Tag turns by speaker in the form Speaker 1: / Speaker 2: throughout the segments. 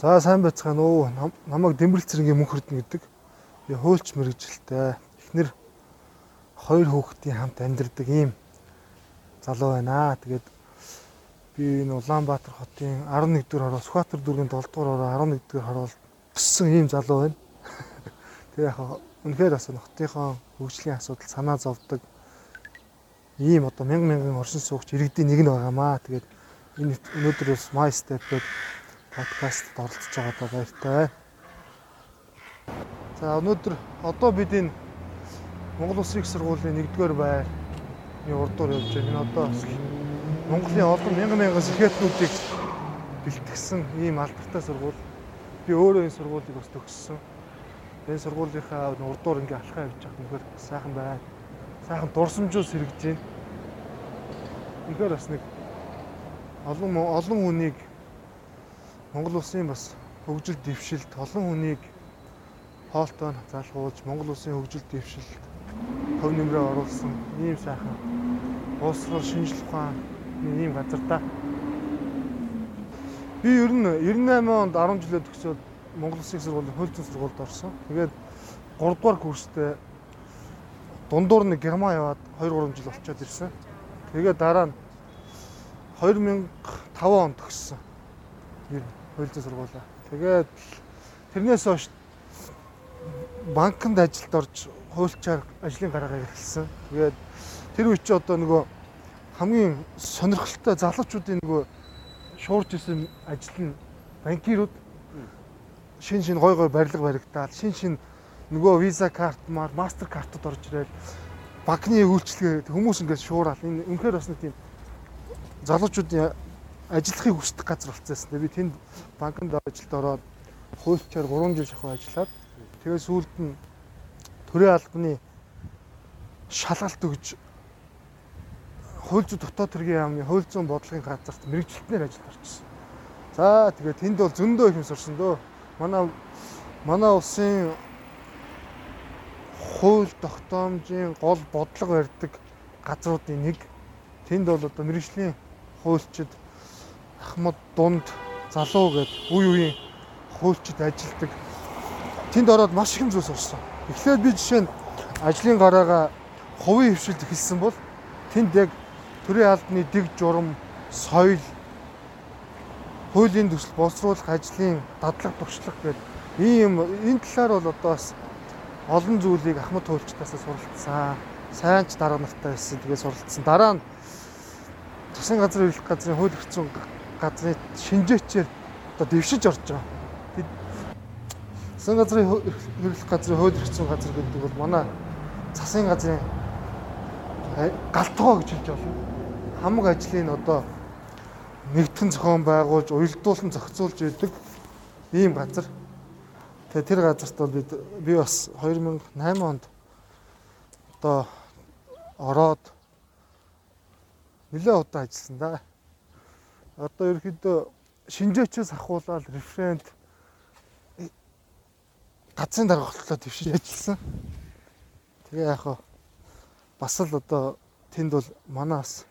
Speaker 1: За сайн байцгаана уу. Намайг Дэмбэрэл цэргийн мөнх хүрдэн гэдэг. Би хуульч мэрэгжилтэй. Эхнэр хоёр хүүхдийн хамт амьдардаг ийм залуу байна. Тэгээд би энэ Улаанбаатар хотын 11 дугаар хороо Сүхбаатар дүүргийн 7 дугаар хороо 11 дугаар хороо өссөн ийм залуу байна. Тэгээ яг үнэхээр бас хотынхон хөгжлийн асуудал санаа зовдөг ийм одоо мянган мянган оршин суугч иргэдийн нэг нь байгаамаа. Тэгээд энэ өнөөдөр бас My Step гэдэг подкастт оролцож байгаадаа баяртай. За өнөөдөр одоо бид энэ Монгол Улсын их сургуулийн 1-р байрны урдуур явж байгаа. Энэ одоо Монголын олон мянган мянган сэхэтнүүдийг бэлтгэсэн ийм алдартай сургууль. Би өөрөө энэ сургуулийг бас төгссөн. Энэ сургуулийнхаа урдуур ингээ алхаа явж байгаа нөхөр сайхан байна. Сайхан дурсамжууд сэргэж байна. Үнэхээр бас нэг олон олон хүнийг Монгол улсын бас хөгжил дэвшилт олон хүнийг хоолтой залгуулж Монгол улсын хөгжил дэвшилт хөв нэмрээ оруулсан ийм сайхан уусгал шинжлэх ухааны ийм газар та. Би ер нь 98 онд 10 жилээ төгсөөд Монгол Улсын сургуулийн хөлзөн сургуульд орсон. Тэгээд 3 дугаар курстэй дундуур нэг Герман яваад 2 3 жил очиод ирсэн. Тэгээд дараа нь 2005 онд төгссөн. Ер нь хуульзын сургуулаа. Тэгээд тэрнээс хойш банкнд ажилд орж хуульчаар ажлын гараагаа эхэлсэн. Тэгээд тэр үе чи одоо нөгөө хамгийн сонирхолтой залуучуудын нөгөө шуурж исэн ажил нь банкирууд шин шин гой гой барилга баригдаад шин шин нөгөө виза карт маар мастер картууд орж ирээд банкны үйлчлэгээ хүмүүс ингээд шуурал энэ үнэхээр бас нэг тийм залуучуудын ажиллахыг хүсдэг газар болцсон. Би тэнд банкнд ажилд ороод хуульчаар 3 жил шахуу ажиллаад тэгээ сүүлд нь төрийн албаны шалгалт өгж хууль зүйн дотоод хэргийн яамны хууль зүйн бодлогын газарт мэрэгчлэтнээр ажилд орчихсон. За тэгээ тэнд бол зөндөө их юм сурсан дөө. Манай манай улсын хууль тогтоомжийн гол бодлого барьдаг газруудын нэг. Тэнд бол одоо мэрэгжлийн хуульчид Ахмад дунд залуу гэд үе үеийн хуульчид ажилдаг. Тэнд ороод маш их зүйл сурсан. Эхлээд би жишээ нь ажлын гараагаа хувийн хөвшилд эхэлсэн бол тэнд яг төрийн албаны дэг журам, соёл, хуулийн төсөл боловсруулах ажлын дадлаг туршлага гэдэг ийм энэ талаар бол одоо бас олон зүйлийг Ахмад хуульчдаас суралцсан. Сайн ч дарга нартай байсан. Тэгээ суралцсан. Дараа нь Засгийн газрын эрх газрын хууль зүйн газрын шинжээчээр одоо дэвшиж орж байгаа. Засгийн газрын хөрөлөх газрын хууль эрхцэн газар гэдэг бол манай засгийн газрын галтгоо гэж хэлж болно. Хамаг ажлыг одоо нэгтгэн зохион байгуулж, уялдуулан зохицуулж идэг ийм газар. Тэгээ тэр газарт бол бид би бас 2008 онд одоо ороод нэлээд удаа ажилласан да одоо ерөөхдөө шинжээчээс ахуулаад референт газрын даргаалтлаа твшиж ажилласан. Тэгээ яг бас л одоо тэнд бол манаас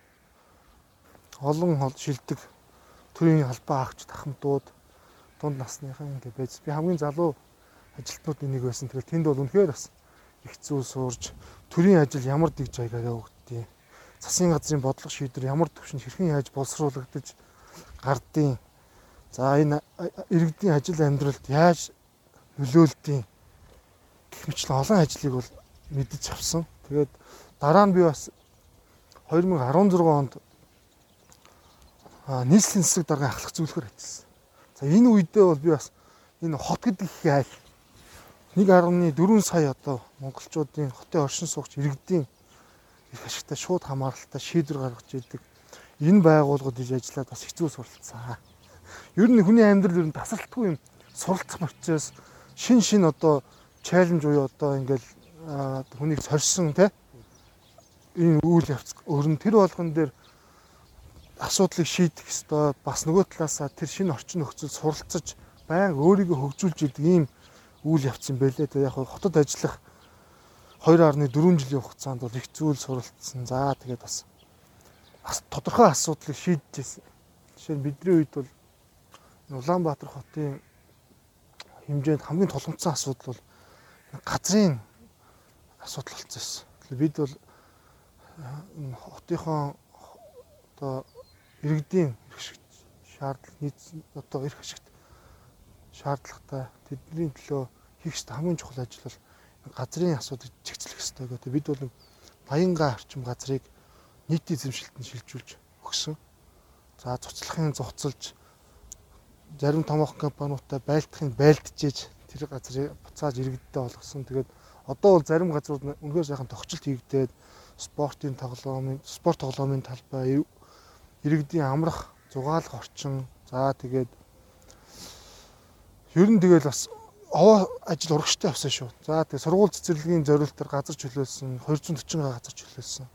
Speaker 1: олон хол шилдэг төрийн албаа агч тахамтууд дунд насныхан ингэ байж би хамгийн залуу ажилтнуудын нэг байсан. тэгэл тэнд бол үнэхээр бас их зүйл суурж төрийн ажил ямар дэг жайгаар явагддгийг засгийн газрын бодлого шийдвэр ямар төвшөнд хэрхэн яаж боловсруулагдаж гардыг за энэ иргэдийн ажил амьдралд яаж нөлөөлдгийг гэх мэтлэн олон ажлыг бол мэдэж авсан. Тэгээд дараа нь би бас 2016 онд нийслэлийн засаг даргын ахлах зөвлөхөр ажилласан. За энэ үедээ бол би бас энэ хот гэдэг их айл 1.4 сая одоо монголчуудын хотын оршин суугч иргэдийн их ашигтай шууд хамааралтай шийдвэр гаргаж идэг энэ байгууллагууд иж ажиллаад бас хэцүү суралцсан. Ер нь хүний амьдрал ер нь тасралтгүй юм суралцах процесс шин шин одоо чаленж буюу одоо ингээл хүнийг сорьсон те энэ үйл явц өрн тэр болгон дээр асуудлыг шийдэх ёстой бас нөгөө талаасаа тэр шинэ орчин нөхцөл суралцаж баян өөрийгөө хөгжүүлж идэг ийм үйл явц юм байлээ. Тэгээ яг хотод ажиллах 2.4 жилийн хугацаанд бол их зүйл суралцсан. За тэгээд бас тодорхой асуудлыг шийдэж ирсэн. Жишээ нь бидний үед бол Улаанбаатар хотын хэмжээнд хамгийн тулгымцсан асуудал бол газрын асуудал болчихсон. Бид бол хотынхон одоо иргэдийн шаардлага нийт одоо эрх ашигт шаардлагатай тэдний төлөө хийх ёстой хамгийн чухал ажил бол газрын асуудыг чигцлэх ёстой гэдэг. Бид бол 80 орчим газрыг нийтийн эзэмшилтэнд шилжүүлж өгсөн. За цуцлахын зуцалж зарим томоохон компаниудтай байлдахын байлдчихэж тэр газрыг буцааж иргэдтэй болгосон. Тэгээд одоо бол зарим газрууд үнэхээр сайхан тогтцолт хийгдээд спортын тоглоомын спорт тоглоомын талбай иргэдийн амрах зугаалах орчин за тэгээд ер нь тэгэл бас овоо ажил урагштай авсан шүү. За тэгээд сургууль цэцэрлэгийн зориултаар газар чөлөөлсөн 240 га газар чөлөөлсөн.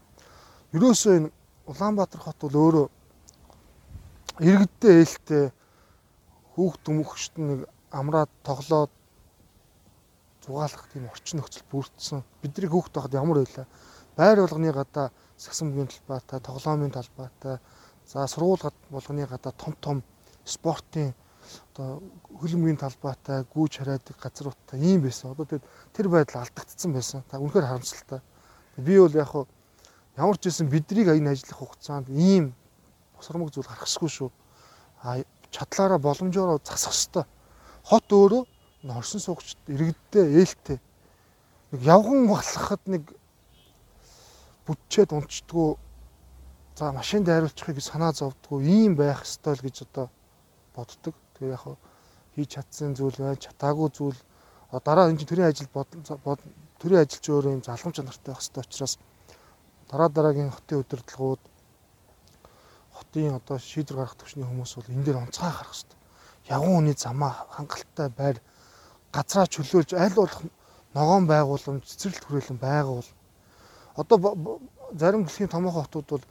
Speaker 1: Ерөөсөө энэ Улаанбаатар хот бол өөрөө иргэдтэй ээлтэй хүүхд төмөгчт нэг амраад тоглоод зугаалах тийм орчин нөхцөл бүрдсэн. Бидний хүүхд байхад ямар байлаа? Байр болгоны гадаа сагсан бүгийн талбайтай, тоглоомын талбайтай, За сургууль болгоны гадаа том том спортын одоо хөлбөмбөгийн талбайтай гүүж хараадаг газруудтай ийм байсан. Одоо тэгээд тэр байдал алдагдсан байсан. Та үнэхээр харамсалтай. Би бол яг хуу ямар ч байсан бидрийг энэ ажиллах хугацаанд ийм босромог зүйл гаргахгүй шүү. А чадлаараа боломжоор засах хэвээр. Хот өөрөө оршин суугчд иргэдтэй ээлтэй. Нэг явган болоход нэг бүтчээд унцдгоо за машин дайруулчихыг санаа зовдгоо ийм байх ёстой л гэж одоо боддог. Тэгээ яг хийж чадсан зүйл байна, чатаагүй зүйл дараа энэ төрийн ажил бод төрийн ажилч өөрөө юм залгамж чанартай байх ёстой учраас дараа дараагийн хотын удирдлагууд хотын одоо шийдвэр гаргах төвчний хүмүүс бол энэ дээр онцгой гарах ёстой. Явган хүний замаа хангалттай байр газраа чөлөөлж аль болох ногоон байгууламж цэцэрлэг хүрээлэн байгуул. Одоо зарим дэлхийн томоохон хотууд бол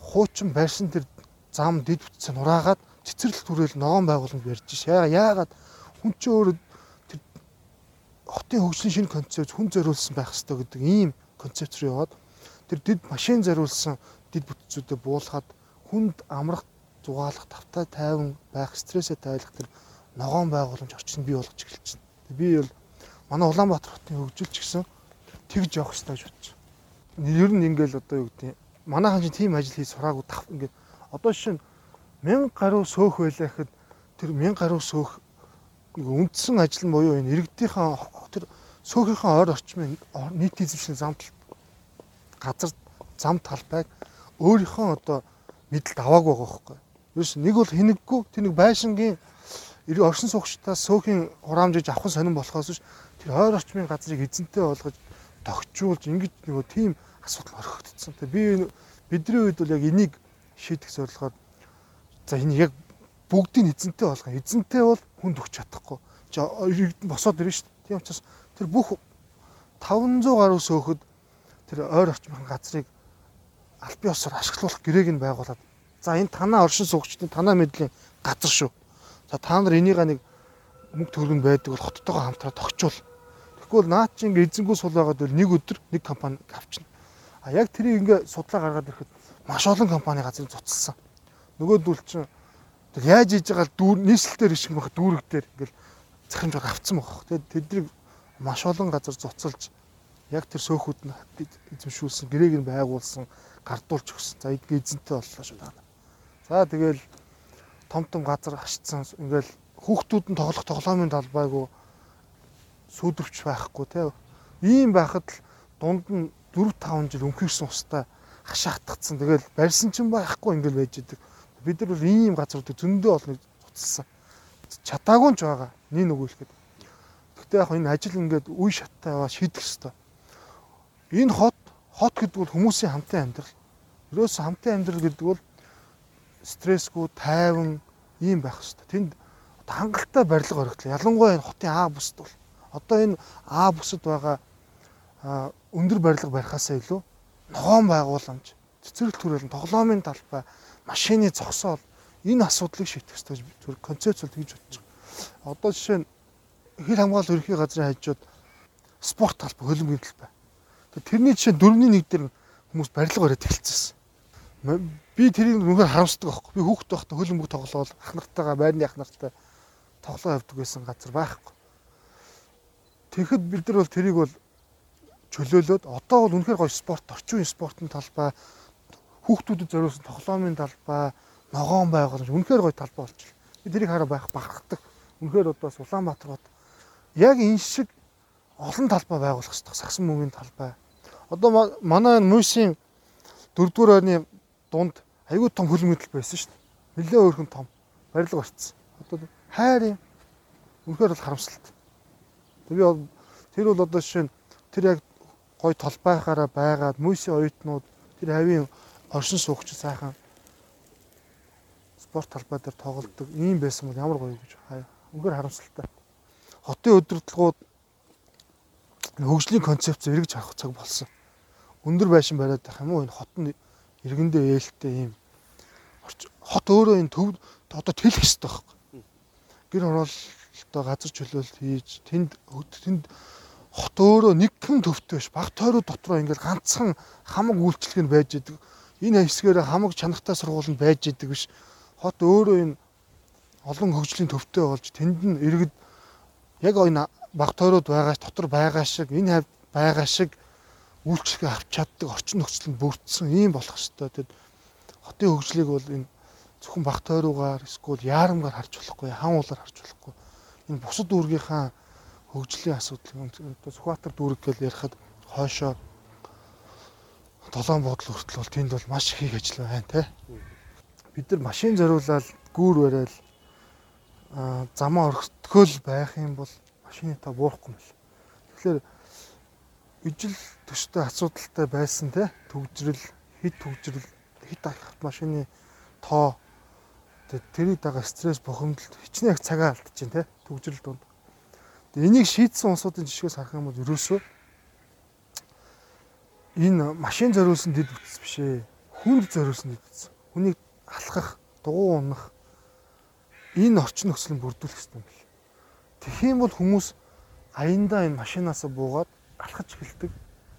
Speaker 1: хуучин байрсан тэр зам дид бүтцээ нураагаад цэцэрлэг түрээл ногоон байгууламж барьж ш. Яагаад хүн чинь өөрөө тэр хотын хөгжлийн шинэ концепт хүн зориулсан байх хэрэгтэй гэдэг ийм концепт рүү яваад тэр дид машин зориулсан дид бүтцүүдэд буулгаад хүнд амрах зугаалах тавтай тайван байх стрессээ тайлах тэр ногоон байгууламж орчинд бий болгож эхэлж байна. Би бол манай Улаанбаатар хотын хөгжилч гэсэн тэгж явах хэрэгтэй гэж байна. Ер нь ингээл одоо юу гэдэг манайхан чинь тийм ажил хийж сураагүй тав ингээд одоо нь 1000 гаруй сөөх байлаа гэхэд тэр 1000 гаруй сөөх үндсэн ажил нь буюу энэ иргэдийнхаа тэр сөөхийнхээ ойр орчмын нийт эзэмшлийн замт газар зам талбайг өөрийнхөө одоо мэдлэлд аваагүй байгаа хөөхгүй. Юус нэг бол хинэггүй тэр нэг байшингийн оршин суугчдаас сөөхийн хураамжиж авах сонирн болохоос биш тэр ойр орчмын газрыг эзэнтэй болгож тогтжуулж ингэж нөгөө тийм асуудал орхигдсон. Тэгээ би бидний үед бол яг энийг шийдэх зорилгоор за энэ яг бүгдийг эзэнтэй болгоо. Эзэнтэй бол хүнд өгч чадахгүй. Босоод ирнэ шүү дээ. Тийм учраас тэр бүх 500 гаруй сөөхөд тэр ойр орчмын газрыг аль бие осоор ашиглуулах гэрээг нь байгуулад за энэ танаа оршин суугчдын танаа мэдлийн газар шүү. За та нар энийг нэг мөнгө төгрөг байдаг бол хоттойгоо хамтраад тогчвол. Тэгэхгүй бол наад чинь эзэнгүү сул байгаад бол нэг өдөр нэг компани авчна. А яг тэрийг ингээ судлаа гаргаад ирэхэд маш олон компани газрыг цуцлсан. Нөгөөдөл чинь яаж хийж байгаа дүүр нийслэлээр ишг мах дүүрэг дээр ингээл захимжаар авцсан баг. Тэгээд тэднийг маш олон газар цуцалж яг тэр сөөхүүд нь эзэмшүүлсэн, гэрээг нь байгуулсан, гардуулж өгсөн. За эдгээр эзэнтэй боллоо шүү даа. За тэгэл том том газар хашцсан ингээл хүүхдүүд нь тоглох тоглоомын талбайг сүйдвэрч байхгүй те. Ийм байхад л дунд нь 4 5 жил өмхийрсэн устай хашаатгцсан. Тэгэл барьсан ч байхгүй ингээл байж идэг. Бид нар бол ийм газруудыг зөндөө олныг цуцсан. Чатаагүй ч байгаа. Нэг нөгөөлөхөд. Гэхдээ яг энэ ажил ингээд үе шаттай яваа шийдэх ёстой. Энэ хот хот гэдэг бол хүмүүсийн хамтын амьдрал. Ерөөсө хамтын амьдрал гэдэг бол стрессгүй, тайван ийм байх ёстой. Тэнд хангалттай барилга өргөтлөө. Ялангуяа энэ хотын А бүсд бол одоо энэ А бүсэд байгаа өндөр барилга барихаасаа илүү ногоон байгууламж, цэцэрлэг төрөлн тоглоомын талбай, машины зогсоол энэ асуудлыг шийдэх ёстой зүгээр концепцэл тэгж бодож байгаа. Одоо жишээ нь хил хамгаалал ерхий газрын хажууд спорт талбай, хөлбөмбөгийн талбай. Тэрний жишээ дөрөвний нэг дээр хүмүүс барилга бариад эхэлчихсэн. Би тэрийг нүгээр харамсдаг байхгүй. Би хүүхэд байхдаа хөлбөмбөг тоглоол ах нартайгаа байрны ах нартай тоглоо явдаг байсан газар байхгүй. Тэгэхэд бид нар бол тэрийг бол чөлөөлөөд одоо бол үнэхээр гоё спорт, орчин үеийн спортын талбай, хүүхдүүдэд зориулсан тоглоомын талбай, ногоон байгууламж үнэхээр гоё талбай байна. Би тэрийг хараа байх бахархдаг. Үнэхээр одоо Улаанбаатар бод яг энэ шиг олон талбай байгуулах хэрэгтэй. Сагсан мөнгөний талбай. Одоо манай мөсийн 4-р ойрны дунд аягүй том хөлмөдөл байсан шүү дээ. Нилээ өөрхөн том барилга барьцсан. Одоо хайр юм. Үнэхээр бол харамсалтай. Тэгээ тэр бол одоо жишээ нь тэр яг гой толбайхаараа байгаад мөсийн оюутнууд тэр хавийн оршин суугч сайхан спорт талбай дээр тоглолдог ийм байсан бол ямар гоё гэж үнэхээр харамсалтай. Хотын өдөртлгүүд хөгжлийн концепц эргэж харах цаг болсон. Өндөр байшин бариад байх юм уу энэ хот нь иргэндээ ээлтэй ийм хот өөрөө энэ төв одоо тэлэх хэрэгтэй байхгүй. Гэр хороолтоо газар чөлөөлт хийж тэнд тэнд хот өөрөө нэг хэн төвтэй биш баг тойроо дотроо ингээл ганцхан хамаг үйлчлэг нь байж идэг. Энэ хэсгээр хамаг чанартай сургууль нь байж идэг биш. Хот өөрөө энэ олон хөгжлийн төвтэй болж тэнд нь иргэд яг энэ баг тойроод байгаа дотор байгаа шиг энэ байгаа шиг үйлчлэгээ авч чаддаг орчин нөхцөл нь бүрдсэн ийм болох хэвээр. Тэгэд хотын хөгжлийг бол энэ зөвхөн баг тойруугаар эсвэл яарамгаар харж болохгүй, хан уулаар харж болохгүй. Энэ бусад дүүргийнхаа хөгжлийн одоо Сүхбаатар дүүрэг гэж ярихад хойшоо долоон бодол хүртэл бол тэнд бол маш их ажил байна те. Бид нар машин зориулаад гүүр барайл замаа орхитгөл байх юм бол машины та буурахгүй мэл. Тэгэхээр ижил төстэй асуудалтай байсан те төгжрөл хэд төгжрөл хэд автомашины тоо тэрийг дага стресс бухимдал хичнээн их цагаа алдчихээн те төгжрөл донд. Энийг шийдсэн улсуудын жишгээс харах юм бол ерөөсөө энэ машин зориулсан дэд бүтц биш ээ. Хүнд зориулсан дэд бүтц. Хүнийг алхах, дугуй унах энэ орчин нөхцөлийг бүрдүүлэх хэрэгтэй юм бэл. Тэгэх юм бол хүмүүс аяндаа энэ машинаасаа буугаад алхаж эхэлдэг.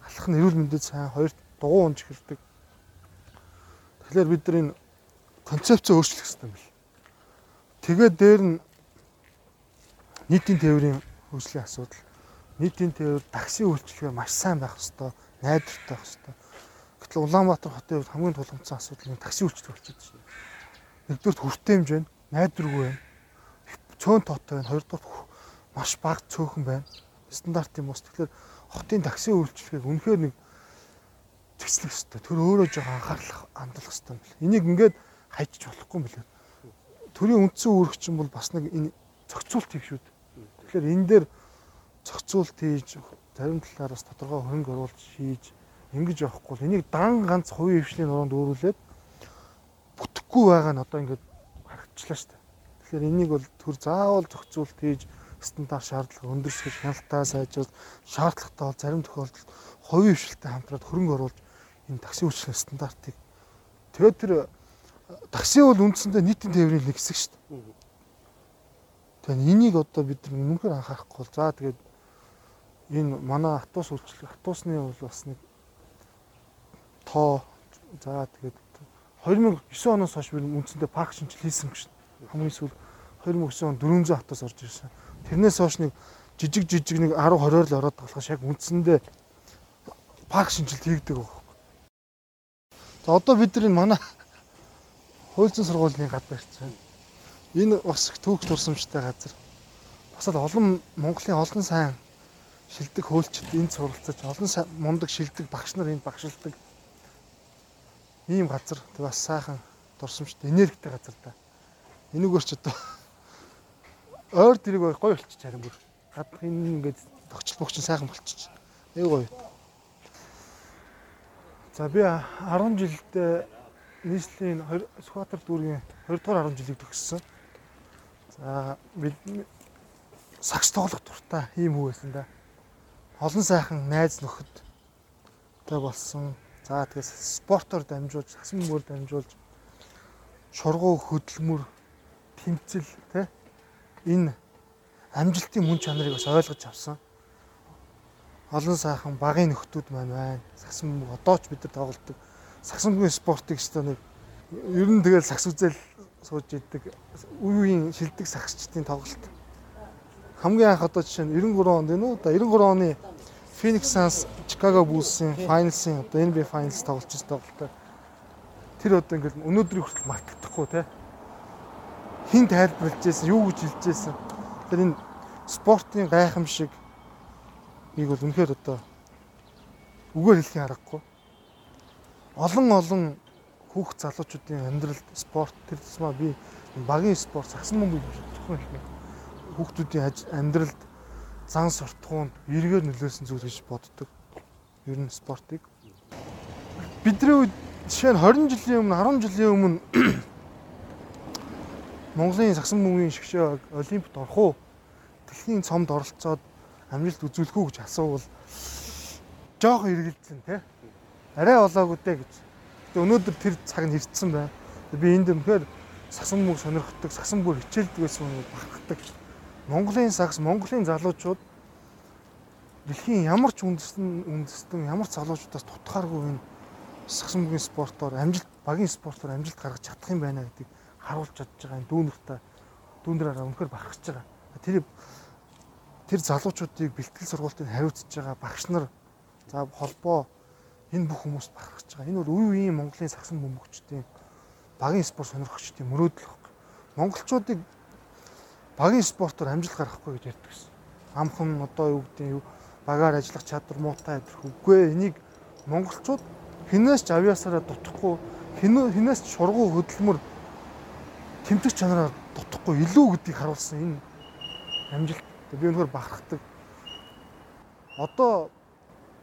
Speaker 1: Алхах нь эрүүл мэндэд сайн, хоёр дугуй унж эхэлдэг. Тэгэхээр бид нар энэ концепцээ өөрчлөх хэрэгтэй юм бэл. Тэгээд дээр нь нийтийн тээврийн хөгжлийн асуудал. Нийтийн тээвэр такси үйлчлэгээ маш сайн байх хэрэгтэй, найдвартай байх хэрэгтэй. Гэтэл Улаанбаатар хотын хувьд хамгийн тулгымцсан асуудал нь такси үйлчлэг болчиход байна. Нэгдүгээр хүртээ хэмжээ нь найдваргүй байна. Цөөн тоотой байна. Хоёрдугаар маш бага цөөхөн байна. Стандартын бус. Тэгэхээр хотын такси үйлчлэгийг үнэхээр нэг зэгцлэх хэрэгтэй. Тэр өөрөө жоо анхаарал хандуулах хэрэгтэй юм бэл. Энийг ингээд хайчиж болохгүй юм бэл. Төрийн үндсэн үүрэгчин бол бас нэг энэ зохицуулт хийх шүү дээ. Тэгэхээр энэ дээр зохицуулт хийж зарим талаар бас тодорхой хөрөнгө оруулж хийж ингэж явахгүй. Энийг дан ганц хувийн хвшлийн нуруунд өөрүүлээд бүтэхгүй байгаа нь одоо ингээд харагдчихлаа шүү дээ. Тэгэхээр энийг бол төр заавал зохицуулт хийж стандарт шаардлага өндөрсгөж хяналтаа сайжруулж шаардлагатай бол зарим тохиолдолд хувийн хвшилтэй хамтраад хөрөнгө оруулж энэ такси үйлчлэгийн стандартыг тэгээд тэр такси бол үндсэндээ нийтийн тээврийн нэг хэсэг шүү дээ. Тэгэхээр энийг одоо бид нар үнэнхээр анхаарахгүй бол за тэгээд энэ манай автобус үйлчлэг автобусны бол бас нэг тоо за тэгээд 2009 оноос хойш би үндсэндээ парк шинжил хийсэн гэж хамгийн сүүл 2009 он 400 автобус орж ирсэн. Тэрнээс хойш нэг жижиг жижиг нэг 10 20-оор л ороод болохоос яг үндсэндээ парк шинжилт хийгдэг байхгүй. За одоо бид нар энэ манай хууль зүйн сургуулийн гад барьсан. Энэ бас түүх турсамжтай газар. Бас л олон Монголын олон сайн шилдэг хөөлчд энд суралцаж олон мундаг шилдэг багш нар энд багшилдаг. Ийм газар тэг бас сайхан дурсамжтай энергитэй газар та. Энэгээр ч одоо ойр дэрэг гоё болчих харин бүр. Гадах энэ ингээд тогтчл богч сайхан болчих. Эй гоё. За би 10 жилдээ нийслэлийн Сүхбаатар дүүргийн 2 дугаар 10 жилийг төгссөн. За сагс тоглох дуртай ийм хүү байсан да. Олон сайхан найз нөхөд тэ болсон. За тэгээс спортоор дамжуулж, хасан мөр дамжуулж шургуу хөдөлмөр тэмцэл тэ энэ амжилтын мөн чанарыг бас ойлгож авсан. Олон сайхан багын нөхдүүд маань байна. Сагсан одоо ч бид нар тоглолдог. Сагсангийн спортыг ч нэг ер нь тэгэл сагс үзэл сууж идэг үеийн шилдэг сагсчдын тоглолт. хамгийн анх одоо жишээ нь 93 онд энэ үү? Одоо 93 оны Phoenix Suns Chicago Bulls-ийн finals-ийн одоо NBA finals тоглож байсан тоглолттой. Тэр одоо ингээл өнөөдрийг хүртэл мартагдахгүй те. Хин тайлбарлаж байсан, юу гэж хэлж байсан. Тэр энэ спортын гайхамшиг ийг бол үнэхээр одоо үгээр хэлхийн аргагүй. Олон олон хүүхд залуучуудын амьдралд спорт тэр тусмаа би багийн спорт сагсан мөнгө зөвхөн хэлмээ. Хүүхдүүдийн амьдралд зан суртахуунд эргээр нөлөөсөн зүйл гэж боддог. Ер нь спортыг бидний үед жишээ нь 20 жилийн өмнө 10 жилийн өмнө Монголын сагсан бөмбөгийн шгшээ олимпиад орох уу? Дэлхийн цомд оролцоод амжилт үзүүлэх үү гэж асуувал жоохон эргэлзэн тий. Арай болоогүй дээ гэж. Гэтэ өнөөдөр тэр цаг нь ирдсэн байна. Би энд өнөхөр сагсан мөг сонирхдаг, сагсан бүр хичээлдэг байсан хүмүүс багтдаг. Монголын сагс, Монголын залуучууд дэлхийн ямар ч үндэстэн үндэстэн ямар ч залуучуудаас тутахааргүй энэ сагсан мөгийн спортоор амжилт, багийн спортоор амжилт гаргаж чадах юм байна гэдгийг харуулж чадж байгаа энэ дүүнэртээ дүүндраараа өнөхөр бахархаж байгаа. Тэр тэр залуучуудыг бэлтгэл сургалтыг хариуцж байгаа багш нар за холбоо энэ бүх хүмүүст бахархаж байгаа. Энэ бол үе үеийн Монголын сагсан бөмбөгчдийн багийн спорт сонирхогчдын мөрөөдөл баг. Монголчуудыг багийн спортоор амжилт гаргахгүй гэж ярьдаг гэсэн. Амхан одоо юу гэдэг юу багаар ажиллах чадвар муутай адих үгүй энийг монголчууд хинээс ч авьяасаараа дутхгүй хинээс ч шургуу хөдөлмөр тэмдэг чанараар дутхгүй илүү гэдгийг харуулсан энэ амжилт би өнөхөр бахархдаг. Одоо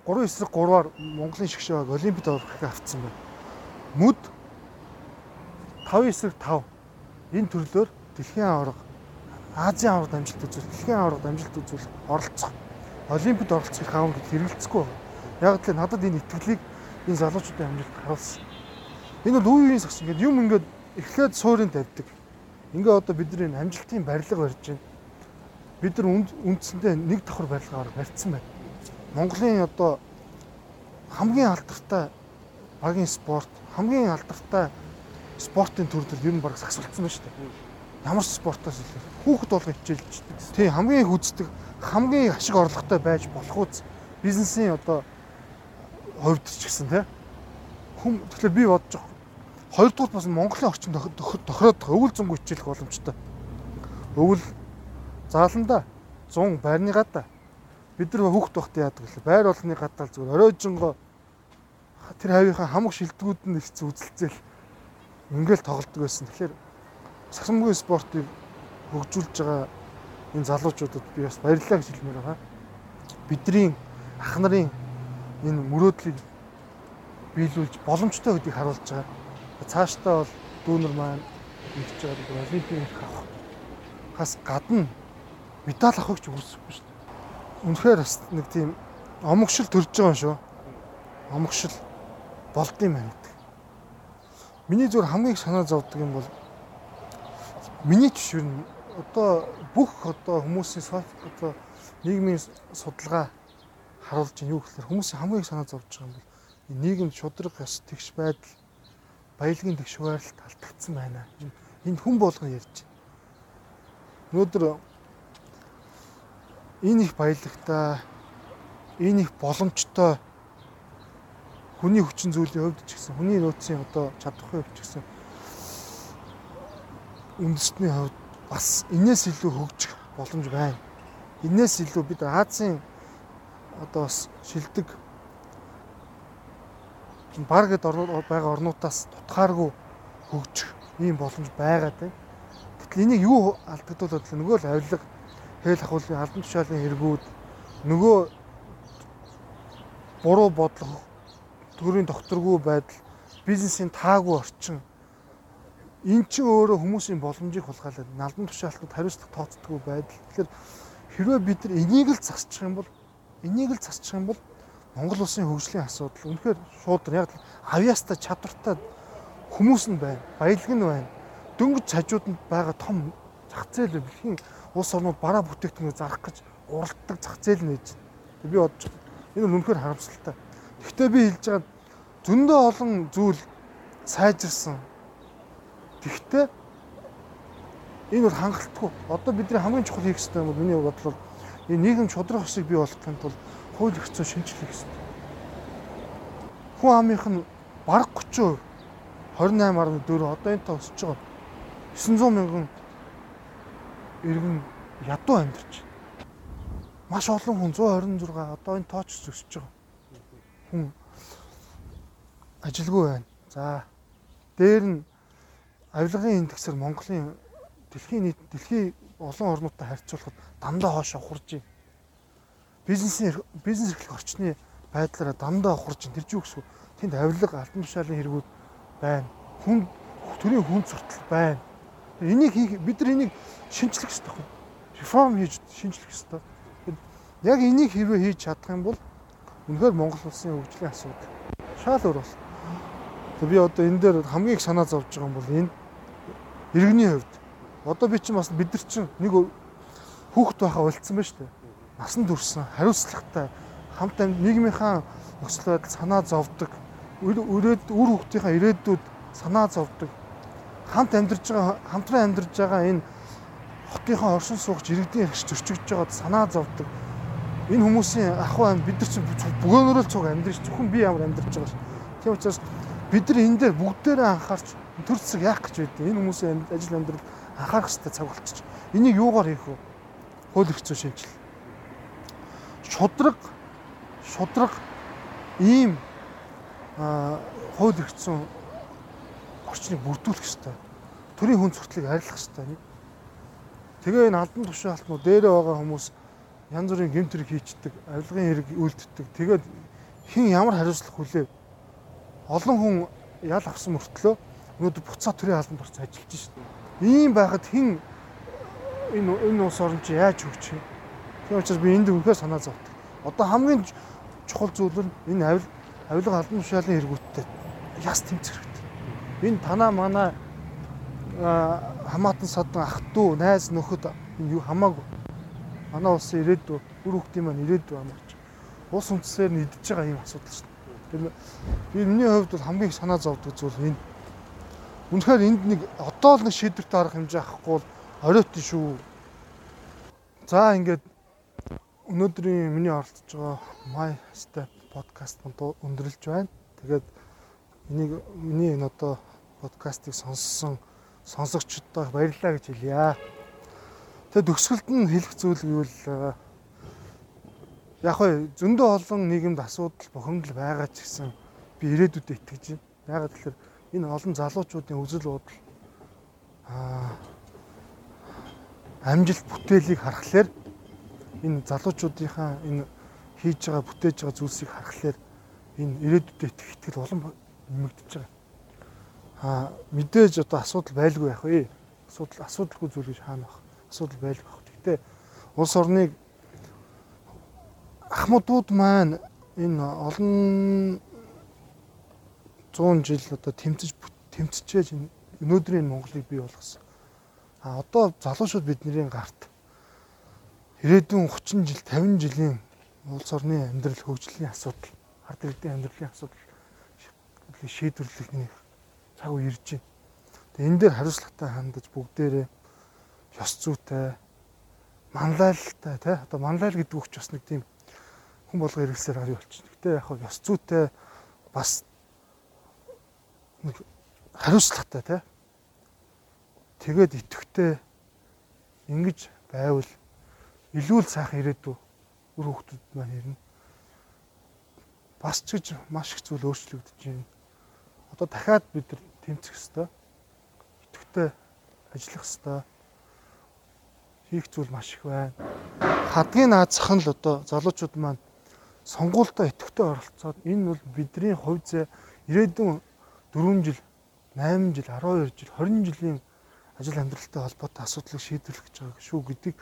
Speaker 1: 3 эсрэг 3-аар Монголын шгшөөг Олимпиад орохыг авцсан байна. Мүд 5 эсрэг 5 энэ төрлөөр дэлхийн аварга Азийн аваргад амжилт үзүүл, дэлхийн аваргад амжилт үзүүл оролцох. Олимпиад оролцохыг хаан гэж хэрэгэлцэхгүй. Яг л надад энэ итгэлийг энэ залуучуудын амжилт харуулсан. Энэ бол үе үеийн сагс ингээд юм ингээд эхлээд суурийн тавьдаг. Ингээ одоо бидний амжилтын барилга барьж байна бид нар үндсэндээ нэг давхар барилгаар барьсан байна. Монголын одоо хамгийн алдартай багийн спорт, хамгийн алдартай спортын төрлөл ер нь баг сагсуулсан байна шүү дээ. Ямар спортоос илүү хүүхэд болгон хичээлждэг. Тийм хамгийн хүздэг, хамгийн ашиг орлоготой байж болох үз бизнесийн одоо хувьд ч гэсэн тийм хүм тэгэхээр би бодож байгаа. Хоёрдугаар бас Монголын орчин тохироод өвөл зөнгө хичээлэх боломжтой. Өвөл зааланда 100 байрны гадаа бид нар хүүхд багт яадаг вэ? Байр болгоны гадаал зүгээр оройжонго тэр хавийнхаа хамаг шилдэгүүд нь их үзэлцэл ингээл тоглолдог байсан. Тэгэхээр сагсамгийн спортыг хөгжүүлж байгаа энэ залуучуудад би бас баярлалаа гэж хэлмээр байгаа. Бидний ах нарын энэ мөрөөдлийг биелүүлж боломжтой гэдгийг харуулж байгаа. Цаашдаа бол дүүнер маань нэгж байгаа олимпийн авах хас гадна медаль авахыг ч үгүйсэхгүй шүү дээ. Үнэхээр бас нэг тийм омогшил төрж байгаа юм шүү. Омогшил болд юм байна гэдэг. Миний зүгээр хамгийн санаа зовдөг юм бол миний ч юу одоо бүх одоо хүмүүсийн одоо нийгмийн судалгаа харуулж байна юу гэхээр хүмүүсийн хамгийн санаа зовж байгаа юм бол нийгэм шудраг ёс тэгш байдал баялагын байрлалд алдагдсан байна. Энэ хүн болгон ярьж. Өнөөдөр энэ их баялагтай энэ их боломжтой хүний хүчин зүйлийн хувьд ч гэсэн хүний нөөцийн одоо чадвархын хувьд ч гэсэн үндэсний хувьд бас энээс илүү хөгжих боломж байна. Энээс илүү бид Азийн одоо бас шилдэг баргад байгаа орнуудаас тутахааргүй хөгжих ийм боломж байгаа тийм. Гэтэл энийг юу алдагдуулаад л нөгөө л авилга хэл ахуулын албан тушаалын хэрэгүүд нөгөө буруу бодлого төрийн докторгүй байдал бизнесийн таагүй орчин эн чинь өөрөө хүмүүсийн боломжийг хулгайлаад албан тушаалтад хариуцлага тооцдоггүй байдал. Тэгэхээр хэрвээ бид нар энийг л засчих юм бол энийг л засчих юм бол Монгол улсын хөгжлийн асуудал үнэхээр шууд яг авьяастай чадвартай хүмүүс нь байна, баялаг нь байна. Дөнгөж хажууданд байгаа том зах зээл бэлхийн улс орнууд бараа бүтээгдэхүүнээ зарах гэж уралддаг зах зээл нээж. Би бодож. Энэ нь үнэхээр харамсалтай. Гэхдээ би хэлж байгаа зөндөө олон зүйл сайжирсан. Тэгвэл Энэ бол хангалтгүй. Одоо бидний хамгийн чухал хийх ёстой юм бол миний бодлоор энэ нийгэм шудрах ёсыг бий болгохын тулд хууль зүйн шинжилгээ ёстой. Хүн амынх нь бараг 30% 28.4 одоо энэ та өсөж байгаа. 900 мянган иргэн ядуу амьдарч байна. Маш олон хүн 126 одоо энэ тооч өсөж байгаа. Хүн ажилгүй байна. За дээр нь авилгын индексээр Монголын дэлхийн нийт дэлхийн олон орнуудтай харьцуулахад дандаа хоошоо хурж байна. Бизнесийн бизнес эрхлэх орчны байдлаараа хурж байна. Тэр чинь үгсүү. Тэнд авилга албан тушаалын хэрэгүүд байна. Хүн төрийн хүн суртал байна. Энийг хийх бид нар энийг шинжлэх ёстой юм. Реформ хийж шинжлэх ёстой. Яг энийг хэрвээ хийж чадах юм бол үнэхээр Монгол улсын хөгжлийн асуудал шал өөр болно. Тэг би одоо энэ дээр хамгийн их санаа зовж байгаа юм бол энэ иргэний хувьд одоо би чинь бас бид нар чинь нэг хүүхэд байхаа болцсон байна шүү дээ. Насан туршсан, хариуцлагатай, хамт нийгмийнхаа нөхцөл байдал санаа зовдөг, өрөөд үр хүүхдийнхаа ирээдүйд санаа зовдөг. Хамт амьдарч байгаа, хамтран амьдарч байгаа энэ хотынхаа оршин суугч иргэдийн хэрэгч зөрчигдөж байгаад санаа зовдөг. Энэ хүмүүсийн ахуй амьд бид нар чинь бөгөөнөрөө цуг амьдрч зөвхөн би ямар амьдарч байгаа ш. Тийм учраас бид нар энэ дээр бүгдээрээ анхаарч төр зэсэг яах гэж байдیں۔ Энэ хүмүүсийн ажил амьдрал анхаарах хэрэгтэй цаг болчих. Энийг юугаар хийх вэ? Хууль эрх зүйн шинжил. Шудраг шудраг ийм хууль зүйн орчныг бүрдүүлэх хэрэгтэй. Төрийн хүн сурталыг арилгах хэрэгтэй. Тэгээ энэ албан тушаалтнууд дээрээ байгаа хүмүүс янз бүрийн гэмт хэрэг хийчдэг, авилгын хэрэг үйлддэг. Тэгээд хин ямар хариуцлага хүлээв? Олон хүн ял авсан мөртлөө өнөөдөр буцаа төрийн албанд орж ажиллаж байна. Ийм байхад хэн энэ энэ улс орн чи яаж хөгжих вэ? Тийм учраас би энд үнэхээр санаа зовдөг. Одоо хамгийн чухал зүйл нь энэ авил авилга албан тушаалын хэрэгүүдтэй яс тэмцэх хэрэгтэй. Энэ танаа манаа хамаатан садан ах トゥ найз нөхөд юу хамаагүй. Манай улсын ирээдүй үр хөвгтийн маань ирээдүй амарч. Улс үндэсээр нь идэж байгаа юм асуудал шин. Тэр би миний хувьд бол хамгийн их санаа зовдөг зүйл энэ. Үнэхээр энд нэг одоо л нэг шийдвэрт арга хэмжээ авахгүй бол оройтон шүү. За ингээд өнөөдрийн миний оролцож байгаа My Step подкаст өндөрлөж байна. Тэгээд энийг миний энэ одоо подкастыг сонссон сонсогчдод баярлалаа гэж хэлье. Тэгээд төгсгөлд нь хэлэх зүйл гэвэл яг хөө зөндөө олон нийгэмд асуудал бухимдал байгаа ч гэсэн би ирээдүйдээ итгэж байна. Яг тэгэхээр энэ олон залуучуудын үзэл бодол аа амжилт бүтээлийг харахаар энэ залуучуудынхаа энэ хийж байгаа бүтээж байгаа зүйлсийг харахаар энэ ирээдүйдээ итгэх итгэл улам нэмэгдэж байгаа. Аа мэдээж одоо асуудал байлгүй байх вэ? Асуудал асуудалгүй зүйл гэж хаана байх? Асуудал байлгүй байх. Гэхдээ улс орныг ахмадууд маань энэ олон 100 жил одоо тэмцэж тэмцэж өнөөдрийн Монголыг бий болгосон. А одоо залуучууд бидний гарт ирээдүйн 30 жил 50 жилийн улс орны амьдрал хөгжлийн асуудал, ард иргэдийн амьдралын асуудал шийдвэрлэх нэг цаг үе ирж байна. Тэгээ энэ дээр хариуцлагатай хандаж бүгдээрээ ёс зүйтэй манлайлалтай тий одоо манлайл гэдэг үг ч бас нэг тийм хүн болго хэрэгсээр харъя болчихно. Гэтэ яг хав ёс зүйтэй бас нэг хариуцлагатай тий. Тэгээд итгэвтэй ингэж байвал илүү л сайхан ирээдүй үр хөвгтүүд маань ирнэ. Бас ч гэж маш их зүйл өөрчлөгдөж байна. Одоо дахиад бид нар тэмцэх ёстой. Итгэвтэй ажиллах ёстой. Хийх зүйл маш их байна. Хадгийн наазах нь л одоо залуучууд маань сонгуультай идэвхтэй оролцоод энэ бол бидний хувь зэ ирээдүйн 4 жил, 8 жил, 12 жил, 20 жилийн ажил амьдралтай холбоотой асуудлыг шийдвэрлэх гэж байгаа шүү гэдгийг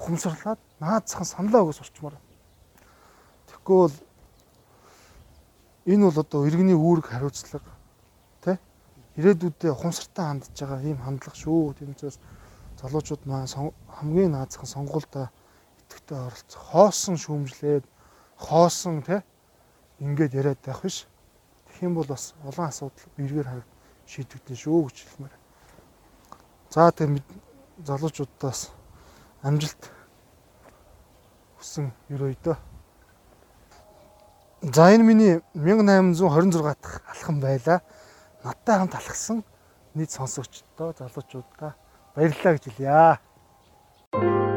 Speaker 1: ухамсарлаад наадсан саналаа өгөөс орчмоор. Тэгэхгүй бол энэ бол одоо иргэний үүрэг хариуцлага тий ирээдүйдээ ухамсартай хандж байгаа ийм хандлага шүү. Тийм учраас залуучууд маань хамгийн наазхан сонгуультай идэвхтэй оролцох хоосон шүүмжлээд хоосон те ингээд яриад байх биш. Тэгэх юм бол бас олон асуудал эргээр хараг шийдэгдэн шүү гэж хэлмээр. За тэг залуучуудаас амжилт хүсэн ерөөй дөө. За энэ миний 1826 дахь алхам байлаа. Надтай хамт алхсан нийт сонсогчдоо залуучуудаа баярлалаа гэж хэлье.